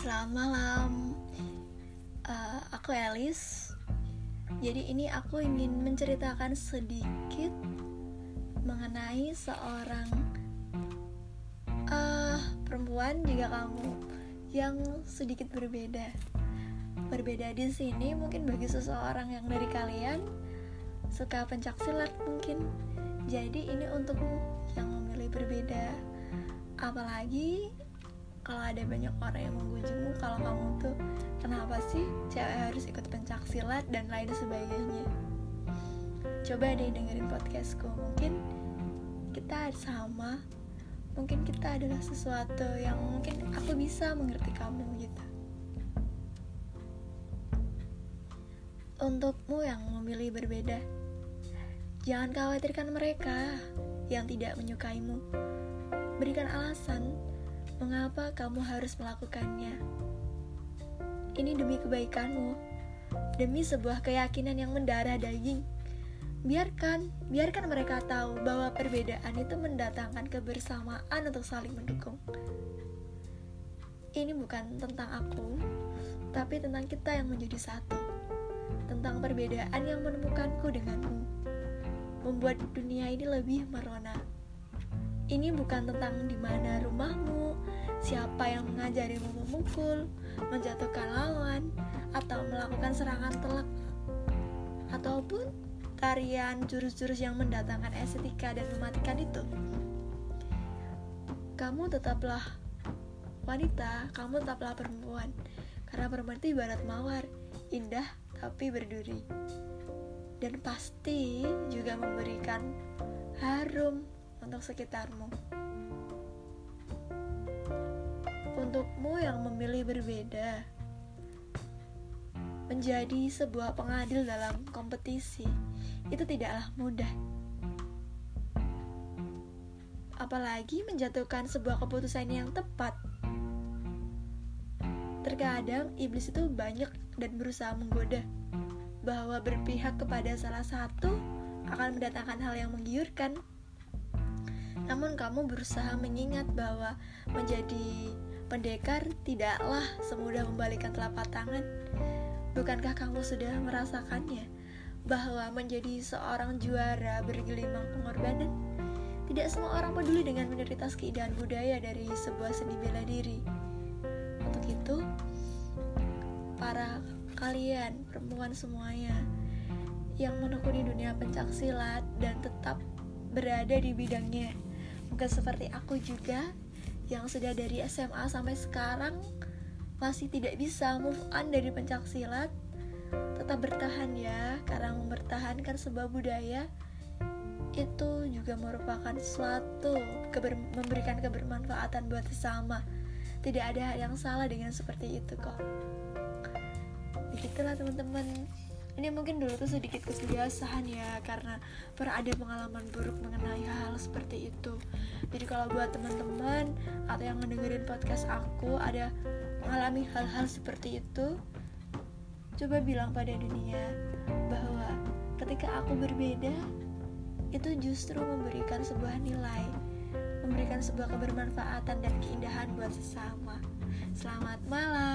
Selamat malam, uh, aku Elis. Jadi ini aku ingin menceritakan sedikit mengenai seorang uh, perempuan juga kamu yang sedikit berbeda. Berbeda di sini mungkin bagi seseorang yang dari kalian suka pencak silat mungkin. Jadi ini untukmu yang memilih berbeda. Apalagi kalau ada banyak orang yang mengujimu kalau kamu tuh kenapa sih cewek harus ikut pencak silat dan lain sebagainya? Coba deh dengerin podcastku. Mungkin kita sama mungkin kita adalah sesuatu yang mungkin aku bisa mengerti kamu gitu. Untukmu yang memilih berbeda. Jangan khawatirkan mereka yang tidak menyukaimu. Berikan alasan Mengapa kamu harus melakukannya? Ini demi kebaikanmu, demi sebuah keyakinan yang mendarah daging. Biarkan, biarkan mereka tahu bahwa perbedaan itu mendatangkan kebersamaan untuk saling mendukung. Ini bukan tentang aku, tapi tentang kita yang menjadi satu. Tentang perbedaan yang menemukanku denganmu. Membuat dunia ini lebih merona. Ini bukan tentang di mana rumahmu, siapa yang mengajarimu memukul, menjatuhkan lawan, atau melakukan serangan telak, ataupun tarian jurus-jurus yang mendatangkan estetika dan mematikan itu. Kamu tetaplah wanita, kamu tetaplah perempuan, karena perempuan itu ibarat mawar, indah tapi berduri, dan pasti juga memberikan harum untuk sekitarmu. Untukmu yang memilih berbeda, menjadi sebuah pengadil dalam kompetisi itu tidaklah mudah. Apalagi menjatuhkan sebuah keputusan yang tepat. Terkadang iblis itu banyak dan berusaha menggoda bahwa berpihak kepada salah satu akan mendatangkan hal yang menggiurkan namun kamu berusaha mengingat bahwa menjadi pendekar tidaklah semudah membalikan telapak tangan. Bukankah kamu sudah merasakannya bahwa menjadi seorang juara bergelimang pengorbanan? Tidak semua orang peduli dengan minoritas keindahan budaya dari sebuah seni bela diri. Untuk itu, para kalian perempuan semuanya yang menekuni dunia pencak silat dan tetap berada di bidangnya Mungkin seperti aku juga yang sudah dari SMA sampai sekarang masih tidak bisa move on dari pencak silat. Tetap bertahan ya, karena mempertahankan sebuah budaya itu juga merupakan suatu keber memberikan kebermanfaatan buat sesama. Tidak ada yang salah dengan seperti itu kok. Begitulah teman-teman ini mungkin dulu tuh sedikit kebiasaan ya karena pernah ada pengalaman buruk mengenai hal, seperti itu. Jadi kalau buat teman-teman atau yang mendengarin podcast aku ada mengalami hal-hal seperti itu coba bilang pada dunia bahwa ketika aku berbeda itu justru memberikan sebuah nilai memberikan sebuah kebermanfaatan dan keindahan buat sesama. Selamat malam